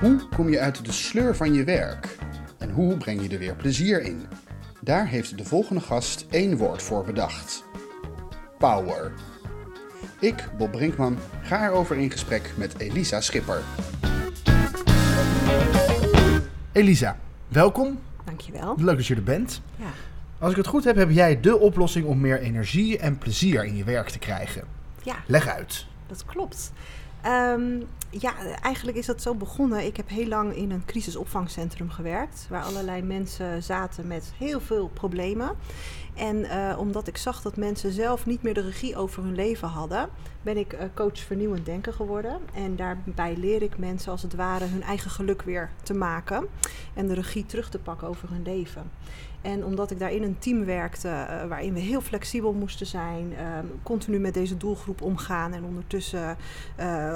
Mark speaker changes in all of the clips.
Speaker 1: Hoe kom je uit de sleur van je werk? En hoe breng je er weer plezier in? Daar heeft de volgende gast één woord voor bedacht: power. Ik, Bob Brinkman, ga erover in gesprek met Elisa Schipper. Elisa, welkom.
Speaker 2: Dankjewel.
Speaker 1: Leuk dat je er bent.
Speaker 2: Ja.
Speaker 1: Als ik het goed heb, heb jij de oplossing om meer energie en plezier in je werk te krijgen.
Speaker 2: ja,
Speaker 1: Leg uit.
Speaker 2: dat klopt. Ehm, ja, eigenlijk is dat zo begonnen. Ik heb heel lang in een crisisopvangcentrum gewerkt, waar allerlei mensen zaten met heel veel problemen. En eh, omdat ik zag dat mensen zelf niet meer de regie over hun leven hadden, ben ik eh, coach vernieuwend denken geworden. En daarbij leer ik mensen als het ware hun eigen geluk weer te maken en de regie terug te pakken over hun leven. En omdat ik daar in een team werkte eh, waarin we heel flexibel moesten zijn, ehm, continu met deze doelgroep omgaan en ondertussen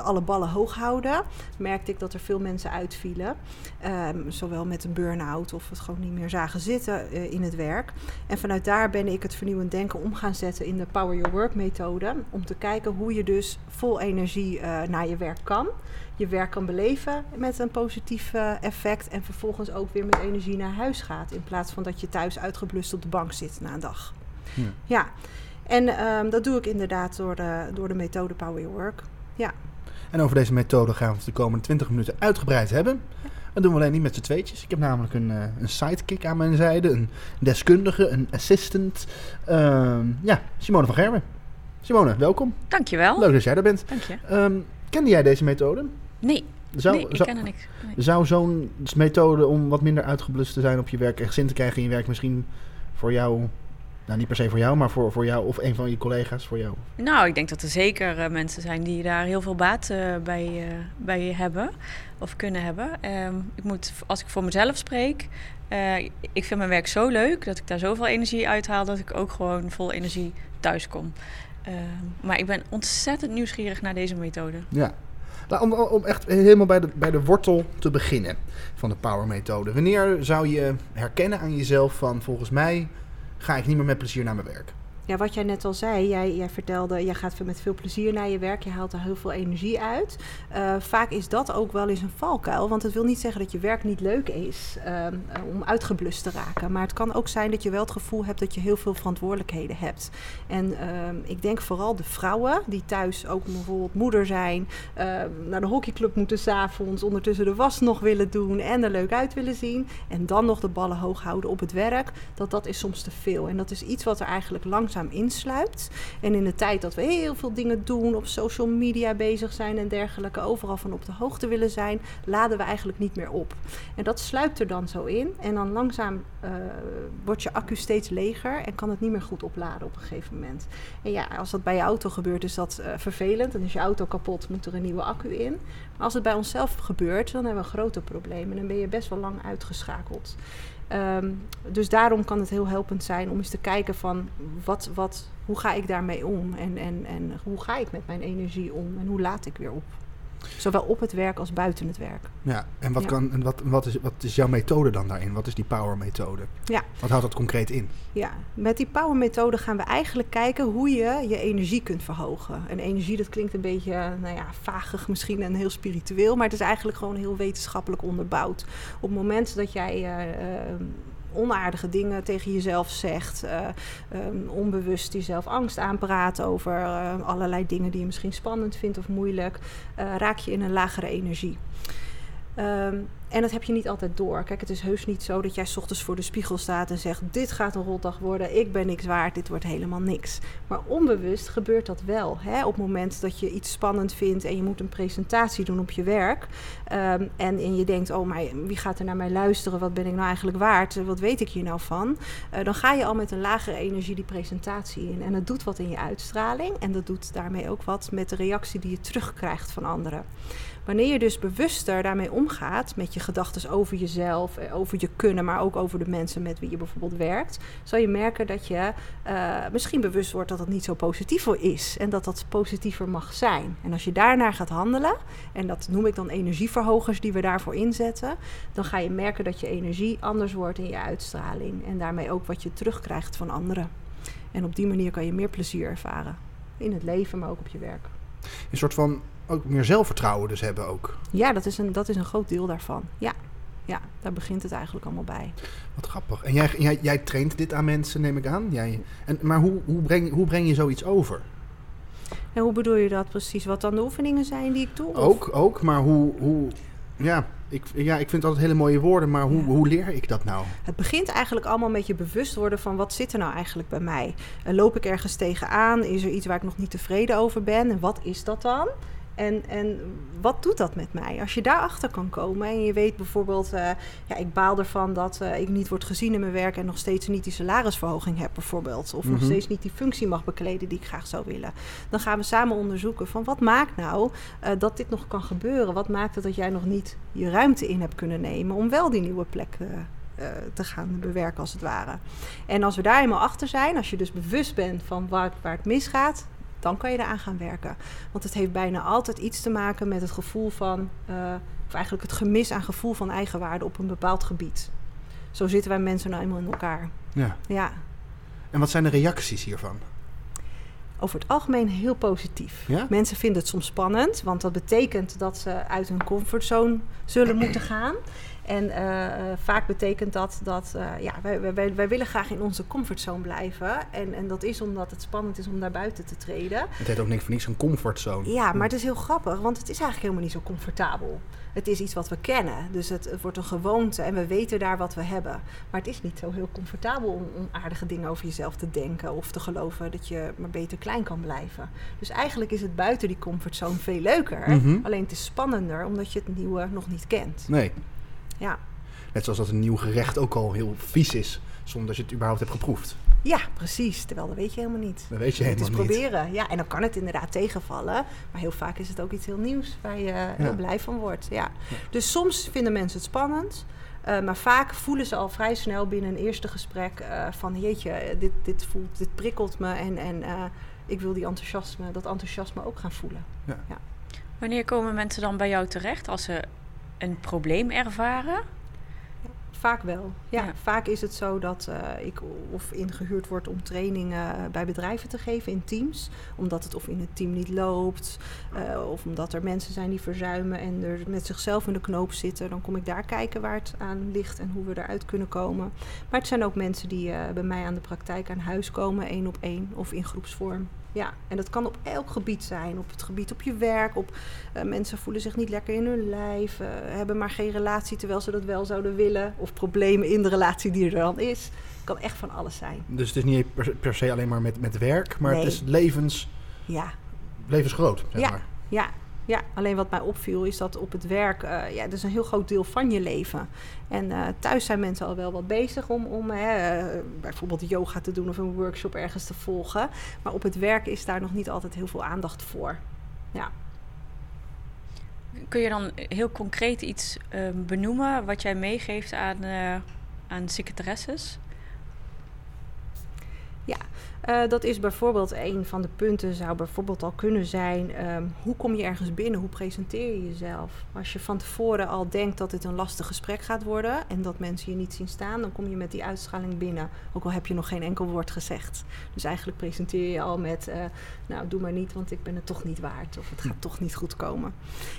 Speaker 2: alle ballen hoog houden, merkte ik dat er veel mensen uitvielen. Ehm, zowel met een burn-out of het gewoon niet meer zagen zitten in het werk. En vanuit daar ben ik het vernieuwend denken om gaan zetten in de Power Your Work methode. Om te kijken hoe je dus vol energie eh, naar je werk kan. Je werk kan beleven met een positief eh, effect. En vervolgens ook weer met energie naar huis gaat. In plaats van dat je thuis uitgeblust op de bank zit na een dag.
Speaker 1: Ja.
Speaker 2: Ja, en ehm, dat doe ik inderdaad door de, door de methode Power Your Work. Ja,
Speaker 1: En over deze methode gaan we het de komende 20 minuten uitgebreid hebben. Dat doen we alleen niet met z'n tweetjes. Ik heb namelijk een, eh, een sidekick aan mijn zijde, een deskundige, een assistant. Ehm, ja, Simone van Gerwen. Simone, welkom.
Speaker 3: Dankjewel.
Speaker 1: Leuk dat jij er bent.
Speaker 3: Dank je.
Speaker 1: Ehm, kende jij deze methode?
Speaker 3: Nee,
Speaker 1: Zou,
Speaker 3: nee ik
Speaker 1: zou,
Speaker 3: ken er niks. Nee.
Speaker 1: zou zo'n methode om wat minder uitgeblust te zijn op je werk, echt zin te krijgen in je werk, misschien voor jou, nou niet per se voor jou, maar voor, voor jou of een van je collega's voor jou?
Speaker 3: Nou, ik denk dat er zeker eh, mensen zijn die daar heel veel baat eh, bij, eh, bij hebben of kunnen hebben. Ehm, ik moet, als ik voor mezelf spreek, eh, ik vind mijn werk zo leuk dat ik daar zoveel energie uithaal dat ik ook gewoon vol energie thuis kom. Ehm, maar ik ben ontzettend nieuwsgierig naar deze methode.
Speaker 1: Ja. Nou, om, om echt helemaal bij de, bij de wortel te beginnen van de power methode. Wanneer zou je herkennen aan jezelf van volgens mij ga ik niet meer met plezier naar mijn werk?
Speaker 2: Ja, wat jij net al zei, jij, jij vertelde, jij gaat met veel plezier naar je werk, je haalt er heel veel energie uit. Eh, vaak is dat ook wel eens een valkuil, want het wil niet zeggen dat je werk niet leuk is ehm, eh, om uitgeblust te raken. Maar het kan ook zijn dat je wel het gevoel hebt dat je heel veel verantwoordelijkheden hebt. En ehm, ik denk vooral de vrouwen die thuis ook bijvoorbeeld moeder zijn, ehm, naar de hockeyclub moeten s'avonds, ondertussen de was nog willen doen en er leuk uit willen zien. En dan nog de ballen hoog houden op het werk, dat dat is soms te veel. En dat is iets wat er eigenlijk langzaam insluipt. En in de tijd dat we heel veel dingen doen, op social media bezig zijn en dergelijke, overal van op de hoogte willen zijn, laden we eigenlijk niet meer op. En dat sluipt er dan zo in. En dan langzaam eh, wordt je accu steeds leger en kan het niet meer goed opladen op een gegeven moment. En ja, als dat bij je auto gebeurt, is dat eh, vervelend. Dan is je auto kapot, moet er een nieuwe accu in. Maar als het bij onszelf gebeurt, dan hebben we een groter probleem. En dan ben je best wel lang uitgeschakeld. Ehm, dus daarom kan het heel helpend zijn om eens te kijken van wat, wat, hoe ga ik daarmee om en, en, en hoe ga ik met mijn energie om en hoe laat ik weer op. Zowel op het werk als buiten het werk.
Speaker 1: Ja, en wat,
Speaker 2: Ja.
Speaker 1: kan, en wat, wat, is, wat is jouw methode dan daarin? Wat is die power methode?
Speaker 2: Ja.
Speaker 1: Wat houdt dat concreet in?
Speaker 2: Ja, met die power methode gaan we eigenlijk kijken hoe je je energie kunt verhogen. En energie, dat klinkt een beetje, nou ja, vagig misschien en heel spiritueel, maar het is eigenlijk gewoon heel wetenschappelijk onderbouwd. Op het moment dat jij eh, eh, onaardige dingen tegen jezelf zegt, eh, eh, onbewust jezelf angst aanpraat over eh, allerlei dingen die je misschien spannend vindt of moeilijk, eh, raak je in een lagere energie. Ehm, en dat heb je niet altijd door. Kijk, het is heus niet zo dat jij ochtends voor de spiegel staat en zegt: Dit gaat een rotdag worden, ik ben niks waard, dit wordt helemaal niks. Maar onbewust gebeurt dat wel. Hè? Op het moment dat je iets spannend vindt en je moet een presentatie doen op je werk. ehm, en, en je denkt: Oh, maar wie gaat er naar mij luisteren? Wat ben ik nou eigenlijk waard? Wat weet ik hier nou van? Eh, dan ga je al met een lagere energie die presentatie in. En dat doet wat in je uitstraling. En dat doet daarmee ook wat met de reactie die je terugkrijgt van anderen. Wanneer je dus bewuster daarmee omgaat, met je gedachten over jezelf, eh, over je kunnen, maar ook over de mensen met wie je bijvoorbeeld werkt, zal je merken dat je eh, misschien bewust wordt dat het niet zo positief is en dat dat positiever mag zijn. En als je daarnaar gaat handelen, en dat noem ik dan energieverhogers die we daarvoor inzetten, dan ga je merken dat je energie anders wordt in je uitstraling en daarmee ook wat je terugkrijgt van anderen. En op die manier kan je meer plezier ervaren. in het leven, maar ook op je werk.
Speaker 1: Een soort van ook meer zelfvertrouwen dus hebben ook.
Speaker 2: Ja, dat is een, dat is een groot deel daarvan. Ja. ja, daar begint het eigenlijk allemaal bij.
Speaker 1: Wat grappig. En jij, jij, jij traint dit aan mensen, neem ik aan. Jij, en, maar hoe, hoe, breng, hoe breng je zoiets over?
Speaker 2: En hoe bedoel je dat precies? Wat dan de oefeningen zijn die ik doe?
Speaker 1: Ook, ook. Maar hoe, hoe, ja, ik, ja, ik vind altijd hele mooie woorden, maar hoe,
Speaker 2: Ja.
Speaker 1: hoe leer ik dat nou?
Speaker 2: Het begint eigenlijk allemaal met je bewust worden van wat zit er nou eigenlijk bij mij. En loop ik ergens tegenaan? Is er iets waar ik nog niet tevreden over ben? En wat is dat dan? En, en wat doet dat met mij? Als je daarachter kan komen en je weet bijvoorbeeld, eh, ja, ik baal ervan dat eh, ik niet word gezien in mijn werk en nog steeds niet die salarisverhoging heb, bijvoorbeeld. Of nog
Speaker 1: Mhm.
Speaker 2: steeds niet die functie mag bekleden die ik graag zou willen. Dan gaan we samen onderzoeken van wat maakt nou eh, dat dit nog kan gebeuren? Wat maakt het dat jij nog niet je ruimte in hebt kunnen nemen om wel die nieuwe plek eh, te gaan bewerken, als het ware. En als we daar eenmaal achter zijn, als je dus bewust bent van waar, waar het misgaat, dan kan je eraan gaan werken. Want het heeft bijna altijd iets te maken met het gevoel van, eh, of eigenlijk het gemis aan gevoel van eigenwaarde op een bepaald gebied. Zo zitten wij mensen nou eenmaal in elkaar.
Speaker 1: Ja.
Speaker 2: Ja,
Speaker 1: En wat zijn de reacties hiervan?
Speaker 2: Over het algemeen heel positief.
Speaker 1: Ja?
Speaker 2: Mensen vinden het soms spannend, want dat betekent dat ze uit hun comfortzone zullen moeten gaan. En eh, eh, vaak betekent dat dat eh, ja, wij, wij- wij, willen graag in onze comfortzone blijven. En, en dat is omdat het spannend is om daar buiten te treden.
Speaker 1: Het heet ook niks voor niks een comfortzone.
Speaker 2: Ja, maar het is heel grappig, want het is eigenlijk helemaal niet zo comfortabel. Het is iets wat we kennen, dus het, het wordt een gewoonte en we weten daar wat we hebben. Maar het is niet zo heel comfortabel om, om aardige dingen over jezelf te denken of te geloven dat je maar beter klein kan blijven. Dus eigenlijk is het buiten die comfortzone veel leuker.
Speaker 1: Mhm.
Speaker 2: Alleen het is spannender omdat je het nieuwe nog niet kent.
Speaker 1: Nee.
Speaker 2: Ja.
Speaker 1: Net zoals dat een nieuw gerecht ook al heel vies is, zonder dat je het überhaupt hebt geproefd.
Speaker 2: Ja, precies. Terwijl dat weet je helemaal niet.
Speaker 1: Dat weet je
Speaker 2: het is
Speaker 1: helemaal niet.
Speaker 2: proberen. Ja, en dan kan het inderdaad tegenvallen. Maar heel vaak is het ook iets heel nieuws waar je heel blij van wordt. Ja. Dus soms vinden mensen het spannend. eh, maar vaak voelen ze al vrij snel binnen een eerste gesprek eh, van jeetje, dit, dit voelt, dit prikkelt me en, en eh, ik wil die enthousiasme, dat enthousiasme ook gaan voelen.
Speaker 3: Wanneer komen mensen dan bij jou terecht als ze een probleem ervaren?
Speaker 2: Vaak wel. Ja,
Speaker 3: Ja.
Speaker 2: vaak is het zo dat eh, ik of ingehuurd word om trainingen eh, bij bedrijven te geven in teams. Omdat het of in het team niet loopt, eh, of omdat er mensen zijn die verzuimen en er met zichzelf in de knoop zitten. Dan kom ik daar kijken waar het aan ligt en hoe we eruit kunnen komen. Maar het zijn ook mensen die eh, bij mij aan de praktijk aan huis komen, één op één of in groepsvorm. Ja, en dat kan op elk gebied zijn. Op het gebied op je werk, op eh, mensen voelen zich niet lekker in hun lijf, eh, hebben maar geen relatie terwijl ze dat wel zouden willen. Of problemen in de relatie die er dan is. Het kan echt van alles zijn.
Speaker 1: Dus het is niet per, per se alleen maar met, met werk, maar
Speaker 2: Nee.
Speaker 1: het is levens,
Speaker 2: Ja,
Speaker 1: levensgroot, zeg
Speaker 2: Ja.
Speaker 1: maar.
Speaker 2: ja, ja. Alleen wat mij opviel is dat op het werk, eh, ja, dat is een heel groot deel van je leven. En eh, thuis zijn mensen al wel wat bezig om, om eh, bijvoorbeeld yoga te doen of een workshop ergens te volgen. Maar op het werk is daar nog niet altijd heel veel aandacht voor. Ja.
Speaker 3: Kun je dan heel concreet iets eh, benoemen wat jij meegeeft aan, aan secretaresses?
Speaker 2: Eh, dat is bijvoorbeeld een van de punten, zou bijvoorbeeld al kunnen zijn: ehm, hoe kom je ergens binnen? Hoe presenteer je jezelf? Als je van tevoren al denkt dat dit een lastig gesprek gaat worden en dat mensen je niet zien staan, dan kom je met die uitstraling binnen. Ook al heb je nog geen enkel woord gezegd. Dus eigenlijk presenteer je al met: eh, Nou, doe maar niet, want ik ben het toch niet waard. Of het gaat toch niet goed komen.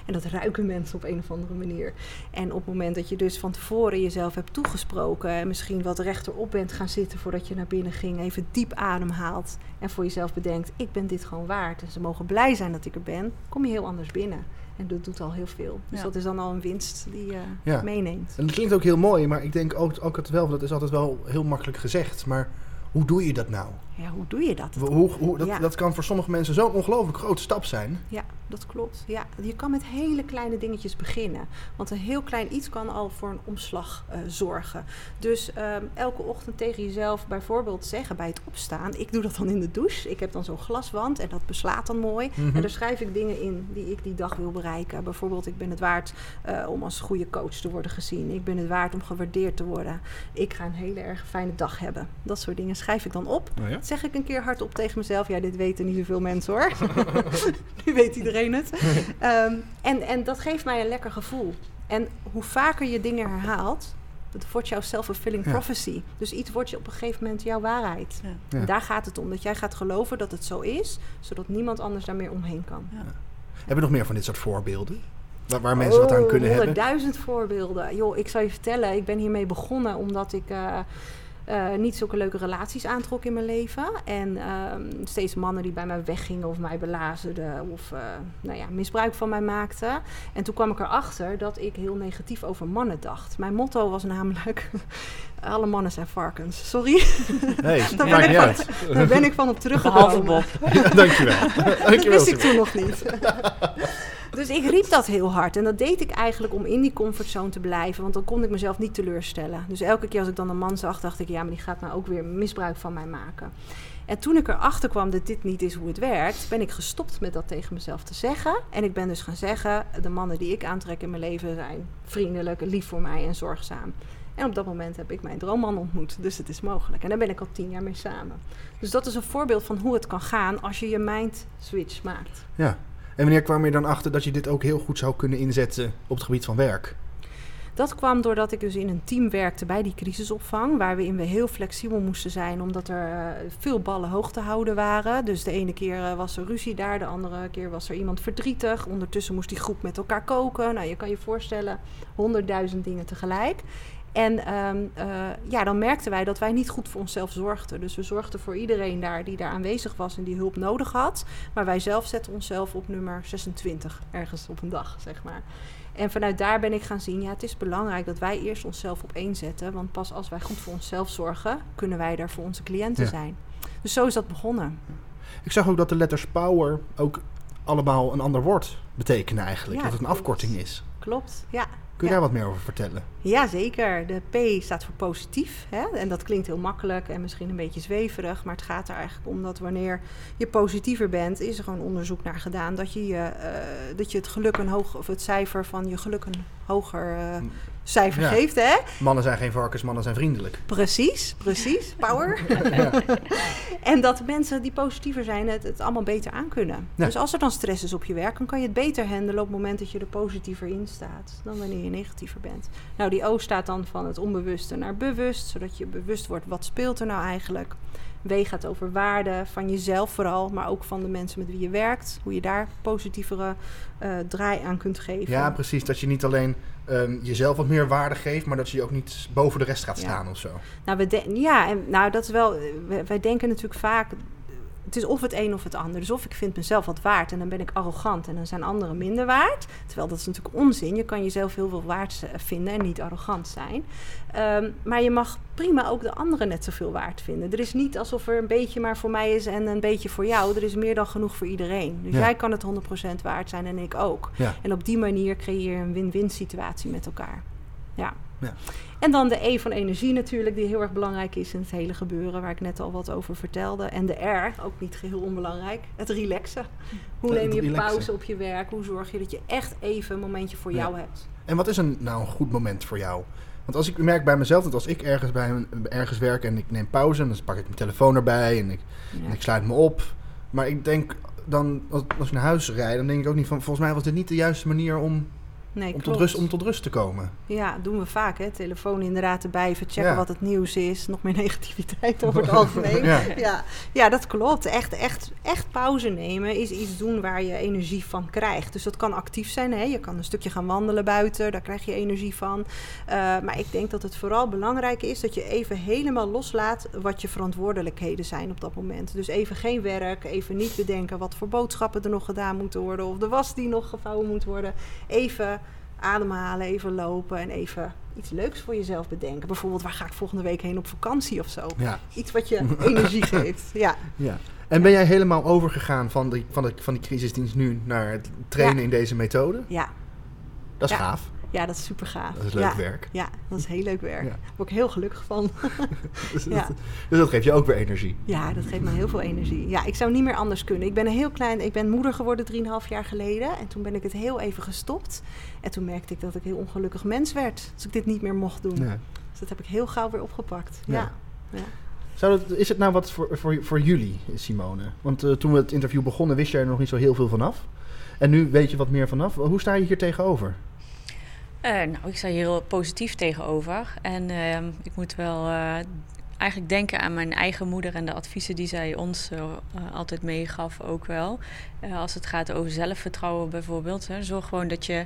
Speaker 2: En dat ruiken mensen op een of andere manier. En op het moment dat je dus van tevoren jezelf hebt toegesproken en misschien wat rechterop bent gaan zitten voordat je naar binnen ging, even diep ademhaalt en voor jezelf bedenkt: ik ben dit gewoon waard en ze mogen blij zijn dat ik er ben, kom je heel anders binnen. En dat doet al heel veel. Dus
Speaker 3: Ja.
Speaker 2: dat is dan al een winst die je
Speaker 1: Ja.
Speaker 2: meeneemt.
Speaker 1: En dat klinkt ook heel mooi, maar ik denk ook, ook het wel, dat is altijd wel heel makkelijk gezegd. Maar hoe doe je dat nou?
Speaker 2: Ja, hoe doe je dat?
Speaker 1: Hoe, hoe, dat,
Speaker 2: Ja.
Speaker 1: dat kan voor sommige mensen zo'n ongelooflijk grote stap zijn.
Speaker 2: Ja, dat klopt. Ja, je kan met hele kleine dingetjes beginnen. Want een heel klein iets kan al voor een omslag eh, zorgen. Dus ehm, elke ochtend tegen jezelf bijvoorbeeld zeggen bij het opstaan. Ik doe dat dan in de douche. Ik heb dan zo'n glaswand en dat beslaat dan mooi.
Speaker 1: Mhm.
Speaker 2: En daar schrijf ik dingen in die ik die dag wil bereiken. Bijvoorbeeld, ik ben het waard eh, om als goede coach te worden gezien. Ik ben het waard om gewaardeerd te worden. Ik ga een hele erg fijne dag hebben. Dat soort dingen schrijf ik dan op.
Speaker 1: Oh ja?
Speaker 2: Dat zeg ik een keer hardop tegen mezelf. Ja, dit weten niet zoveel mensen hoor. nu weet iedereen het. Ehm, en, en dat geeft mij een lekker gevoel. En hoe vaker je dingen herhaalt, Dat wordt jouw self-fulfilling
Speaker 1: Ja.
Speaker 2: prophecy. Dus iets wordt je op een gegeven moment jouw waarheid.
Speaker 3: Ja.
Speaker 1: Ja.
Speaker 2: En daar gaat het om. Dat jij gaat geloven dat het zo is, zodat niemand anders daar meer omheen kan.
Speaker 1: Hebben we nog meer van dit soort voorbeelden? Waar, waar mensen wat aan kunnen hebben?
Speaker 2: Honderdduizend voorbeelden. Joh, ik zal je vertellen, ik ben hiermee begonnen omdat ik eh, eh, niet zulke leuke relaties aantrok in mijn leven. En ehm, steeds mannen die bij mij weggingen of mij belazerden of eh, nou ja, misbruik van mij maakten. En toen kwam ik erachter dat ik heel negatief over mannen dacht. Mijn motto was namelijk, alle mannen zijn varkens. Sorry,
Speaker 1: Nee,
Speaker 2: Daar
Speaker 1: maakt
Speaker 2: ben
Speaker 1: niet
Speaker 2: ik
Speaker 1: uit.
Speaker 2: daar ben ik van op teruggekomen.
Speaker 3: Behalve Bob.
Speaker 1: Ja, dankjewel.
Speaker 2: Dat
Speaker 1: dankjewel
Speaker 2: wist ik toen nog niet. Dus ik riep dat heel hard. En dat deed ik eigenlijk om in die comfortzone te blijven. Want dan kon ik mezelf niet teleurstellen. Dus elke keer als ik dan een man zag, dacht ik... ja, maar die gaat nou ook weer misbruik van mij maken. En toen ik erachter kwam dat dit niet is hoe het werkt... ben ik gestopt met dat tegen mezelf te zeggen. En ik ben dus gaan zeggen... de mannen die ik aantrek in mijn leven zijn vriendelijk, lief voor mij en zorgzaam. En op dat moment heb ik mijn droomman ontmoet. Dus het is mogelijk. En daar ben ik al tien jaar mee samen. Dus dat is een voorbeeld van hoe het kan gaan als je je mind switch maakt.
Speaker 1: Ja. En wanneer kwam je dan achter dat je dit ook heel goed zou kunnen inzetten op het gebied van werk?
Speaker 2: Dat kwam doordat ik dus in een team werkte bij die crisisopvang, waarin we heel flexibel moesten zijn, omdat er eh, veel ballen hoog te houden waren. Dus de ene keer eh, was er ruzie daar, de andere keer was er iemand verdrietig. Ondertussen moest die groep met elkaar koken. Nou, je kan je voorstellen, honderdduizend dingen tegelijk. En ehm, eh, ja, dan merkten wij dat wij niet goed voor onszelf zorgden. Dus we zorgden voor iedereen daar die daar aanwezig was en die hulp nodig had. Maar wij zelf zetten onszelf op nummer 26, ergens op een dag, zeg maar. En vanuit daar ben ik gaan zien, ja, het is belangrijk dat wij eerst onszelf op één zetten. Want pas als wij goed voor onszelf zorgen, kunnen wij daar voor onze cliënten
Speaker 1: Ja.
Speaker 2: zijn. Dus zo is dat begonnen.
Speaker 1: Ik zag ook dat de letters power ook allemaal een ander woord betekenen eigenlijk.
Speaker 2: Ja,
Speaker 1: dat het een
Speaker 2: klopt.
Speaker 1: afkorting is.
Speaker 2: Klopt, ja.
Speaker 1: Kun je
Speaker 2: Ja.
Speaker 1: daar wat meer over vertellen?
Speaker 2: Ja, zeker. De P staat voor positief. Hè? En dat klinkt heel makkelijk en misschien een beetje zweverig. Maar het gaat er eigenlijk om dat wanneer je positiever bent, is er gewoon onderzoek naar gedaan dat je, je, eh, dat je het geluk een hoog, of het cijfer van je geluk een hoger eh, cijfer
Speaker 1: Ja.
Speaker 2: geeft. Hè?
Speaker 1: Mannen zijn geen varkens, mannen zijn vriendelijk.
Speaker 2: Precies, precies. Power. en dat mensen die positiever zijn het, het allemaal beter aankunnen.
Speaker 1: Ja.
Speaker 2: Dus als er dan stress is op je werk, dan kan je het beter handelen op het moment dat je er positiever in staat dan wanneer je negatiever bent. Nou, die O staat dan van het onbewuste naar bewust, zodat je bewust wordt wat speelt er nou eigenlijk. W gaat over waarde van jezelf vooral, maar ook van de mensen met wie je werkt. Hoe je daar positievere eh, draai aan kunt geven.
Speaker 1: Ja, precies. Dat je niet alleen ehm, jezelf wat meer waarde geeft, maar dat je ook niet boven de rest gaat
Speaker 2: Ja.
Speaker 1: staan of zo.
Speaker 2: Nou, we de- ja, en nou, dat is wel. Wij, wij denken natuurlijk vaak. Het is of het een of het ander. Dus of ik vind mezelf wat waard en dan ben ik arrogant en dan zijn anderen minder waard. Terwijl dat is natuurlijk onzin. Je kan jezelf heel veel waard vinden en niet arrogant zijn. Ehm, maar je mag prima ook de anderen net zoveel waard vinden. Er is niet alsof er een beetje maar voor mij is en een beetje voor jou. Er is meer dan genoeg voor iedereen. Dus
Speaker 1: Ja.
Speaker 2: jij kan het 100% waard zijn en ik ook.
Speaker 1: Ja.
Speaker 2: En op die manier creëer je een win-win situatie met elkaar. Ja.
Speaker 1: Ja.
Speaker 2: En dan de E van energie natuurlijk, die heel erg belangrijk is in het hele gebeuren, waar ik net al wat over vertelde. En de R, ook niet geheel onbelangrijk, het relaxen. Hoe neem je
Speaker 1: relaxen.
Speaker 2: pauze op je werk? Hoe zorg je dat je echt even een momentje voor
Speaker 1: Ja.
Speaker 2: jou hebt?
Speaker 1: En wat is een, nou een goed moment voor jou? Want als ik merk bij mezelf dat als ik ergens, bij een- ergens werk en ik neem pauze, dan pak ik mijn telefoon erbij en ik,
Speaker 2: Ja.
Speaker 1: en ik sluit me op. Maar ik denk dan, als, als ik naar huis rijd, dan denk ik ook niet van, volgens mij was dit niet de juiste manier om,
Speaker 2: Nee,
Speaker 1: om, tot, rust, om tot rust te komen.
Speaker 2: Ja, doen we vaak. Hè? Telefoon inderdaad erbij, even checken
Speaker 1: Ja.
Speaker 2: wat het nieuws is. Nog meer negativiteit over het algemeen.
Speaker 1: Ja.
Speaker 2: Ja. Ja, dat klopt. Echt, echt, echt pauze nemen is iets doen waar je energie van krijgt. Dus dat kan actief zijn. Hè? Je kan een stukje gaan wandelen buiten, daar krijg je energie van. Eh, maar ik denk dat het vooral belangrijk is dat je even helemaal loslaat wat je verantwoordelijkheden zijn op dat moment. Dus even geen werk, even niet bedenken wat voor boodschappen er nog gedaan moeten worden of de was die nog gevouwen moet worden. Even ademhalen, even lopen en even iets leuks voor jezelf bedenken. Bijvoorbeeld, waar ga ik volgende week heen op vakantie of zo?
Speaker 1: Ja.
Speaker 2: Iets wat je energie geeft. Ja.
Speaker 1: Ja. En ben jij helemaal overgegaan van, de, van, de, van die crisisdienst nu naar het trainen in deze methode?
Speaker 2: Ja.
Speaker 1: Dat is gaaf.
Speaker 2: Ja, dat is super gaaf.
Speaker 1: Dat is leuk
Speaker 2: ja.
Speaker 1: werk.
Speaker 2: Ja, dat is heel leuk werk. Daar word ik heel gelukkig van.
Speaker 1: Dus,
Speaker 2: Ja.
Speaker 1: dat, dus dat geeft je ook weer energie.
Speaker 2: Ja, dat geeft me heel veel energie. Ja, ik zou niet meer anders kunnen. Ik ben een heel klein, ik ben moeder geworden 3,5 jaar geleden. En toen ben ik het heel even gestopt. En toen merkte ik dat ik een heel ongelukkig mens werd. Als ik dit niet meer mocht doen. Dus dat heb ik heel gauw weer opgepakt.
Speaker 1: Ja.
Speaker 2: Ja.
Speaker 1: Zou dat, is het nou wat voor, voor, voor jullie, Simone? Want eh, toen we het interview begonnen, wist jij er nog niet zo heel veel vanaf. En nu weet je wat meer vanaf. Hoe sta je hier tegenover?
Speaker 3: Uh, nou, ik sta hier heel positief tegenover. En uh, ik moet wel uh, eigenlijk denken aan mijn eigen moeder en de adviezen die zij ons uh, altijd meegaf ook wel. als het gaat over zelfvertrouwen bijvoorbeeld. Hè, zorg gewoon dat je,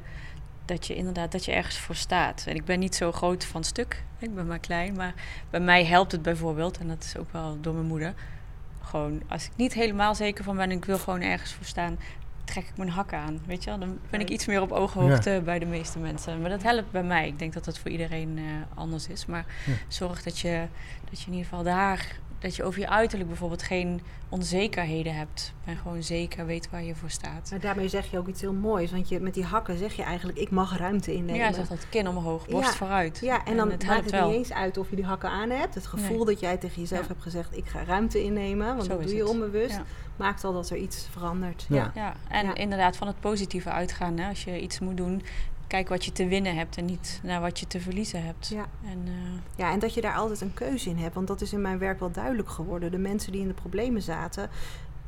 Speaker 3: dat je inderdaad dat je ergens voor staat. En ik ben niet zo groot van stuk. Ik ben maar klein. Maar bij mij helpt het bijvoorbeeld, en dat is ook wel door mijn moeder. Gewoon, als ik niet helemaal zeker van ben en ik wil gewoon ergens voor staan, trek ik mijn hak aan. Weet je wel? Dan ben ik iets meer op ooghoogte ja. bij de meeste mensen. Maar dat helpt bij mij. Ik denk dat dat voor iedereen uh, anders is. Maar ja. zorg dat je, dat je in ieder geval daar... dat je over je uiterlijk bijvoorbeeld geen onzekerheden hebt. En gewoon zeker weet waar je voor staat.
Speaker 2: Maar daarmee zeg je ook iets heel moois. Want je, met die hakken zeg je eigenlijk... ik mag ruimte innemen.
Speaker 3: Ja, zeg dat kin omhoog, borst
Speaker 2: ja.
Speaker 3: vooruit.
Speaker 2: Ja, en dan het maakt het wel. niet eens uit of je die hakken aan hebt. Het gevoel nee. dat jij tegen jezelf ja. hebt gezegd... ik ga ruimte innemen. Want
Speaker 3: Zo
Speaker 2: dat doe je
Speaker 3: het.
Speaker 2: onbewust. maakt al dat er iets verandert.
Speaker 3: Ja, ja. en inderdaad van het positieve uitgaan. Hè. Als je iets moet doen, kijk wat je te winnen hebt en niet naar wat je te verliezen hebt.
Speaker 2: Ja.
Speaker 3: En, uh,
Speaker 2: ja, en dat je daar altijd een keuze in hebt. Want dat is in mijn werk wel duidelijk geworden. De mensen die in de problemen zaten,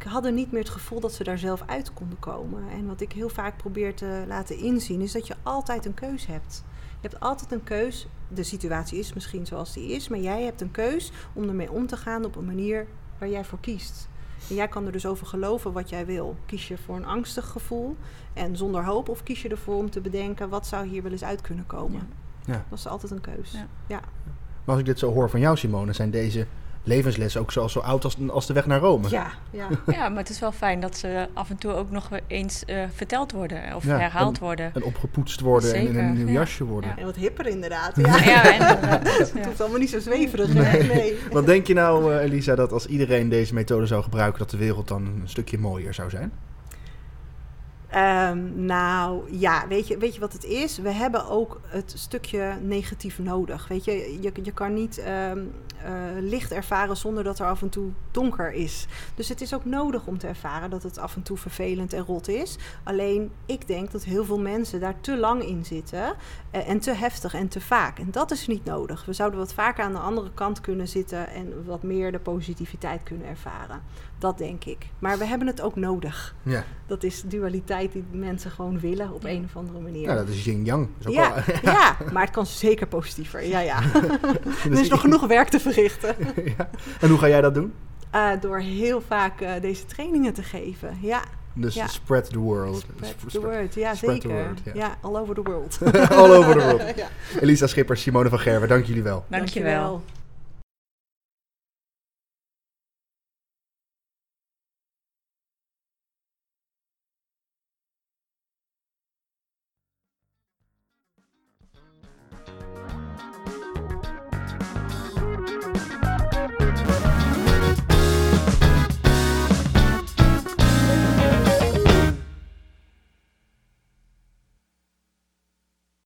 Speaker 2: hadden niet meer het gevoel dat ze daar zelf uit konden komen. En wat ik heel vaak probeer te laten inzien, is dat je altijd een keus hebt. Je hebt altijd een keus. De situatie is misschien zoals die is, maar jij hebt een keus om ermee om te gaan op een manier waar jij voor kiest. En jij kan er dus over geloven wat jij wil. Kies je voor een angstig gevoel en zonder hoop, of kies je ervoor om te bedenken wat zou hier wel eens uit kunnen komen?
Speaker 1: Ja. Ja.
Speaker 2: Dat is altijd een keus.
Speaker 3: Ja.
Speaker 2: ja.
Speaker 1: Maar als ik dit zo hoor van jou, Simone, zijn deze levenslessen ook zo, zo oud als, als de weg naar Rome.
Speaker 2: Ja, ja.
Speaker 3: ja, maar het is wel fijn dat ze af en toe ook nog eens uh, verteld worden of ja, herhaald
Speaker 1: en,
Speaker 3: worden.
Speaker 1: En opgepoetst worden
Speaker 3: Zeker,
Speaker 1: en in een nieuw
Speaker 3: ja.
Speaker 1: jasje worden.
Speaker 2: En wat hipper inderdaad. Ja,
Speaker 3: ja inderdaad.
Speaker 2: Het hoeft allemaal niet zo zweverig. Nee. nee.
Speaker 1: Wat denk je nou, uh, Elisa, dat als iedereen deze methode zou gebruiken, dat de wereld dan een stukje mooier zou zijn?
Speaker 2: Um, nou ja, weet je, weet je wat het is? We hebben ook het stukje negatief nodig. Weet je, je, je kan niet um, uh, licht ervaren zonder dat er af en toe donker is. Dus het is ook nodig om te ervaren dat het af en toe vervelend en rot is. Alleen ik denk dat heel veel mensen daar te lang in zitten uh, en te heftig en te vaak. En dat is niet nodig. We zouden wat vaker aan de andere kant kunnen zitten en wat meer de positiviteit kunnen ervaren. Dat denk ik. Maar we hebben het ook nodig.
Speaker 1: Ja.
Speaker 2: Dat is dualiteit die mensen gewoon willen op een of andere manier.
Speaker 1: Ja, dat is yin-yang.
Speaker 2: Ja, ja, maar het kan zeker positiever. Ja, ja. er is nog genoeg werk te verrichten.
Speaker 1: ja. En hoe ga jij dat doen?
Speaker 2: Uh, door heel vaak uh, deze trainingen te geven. Ja.
Speaker 1: Dus
Speaker 2: ja.
Speaker 1: spread the world.
Speaker 2: Spread the word, ja
Speaker 1: spread
Speaker 2: zeker.
Speaker 1: Word, ja.
Speaker 2: ja, all over the world.
Speaker 1: all over the world. ja. Elisa Schipper, Simone van Gerwen, dank jullie wel.
Speaker 3: Dank je wel.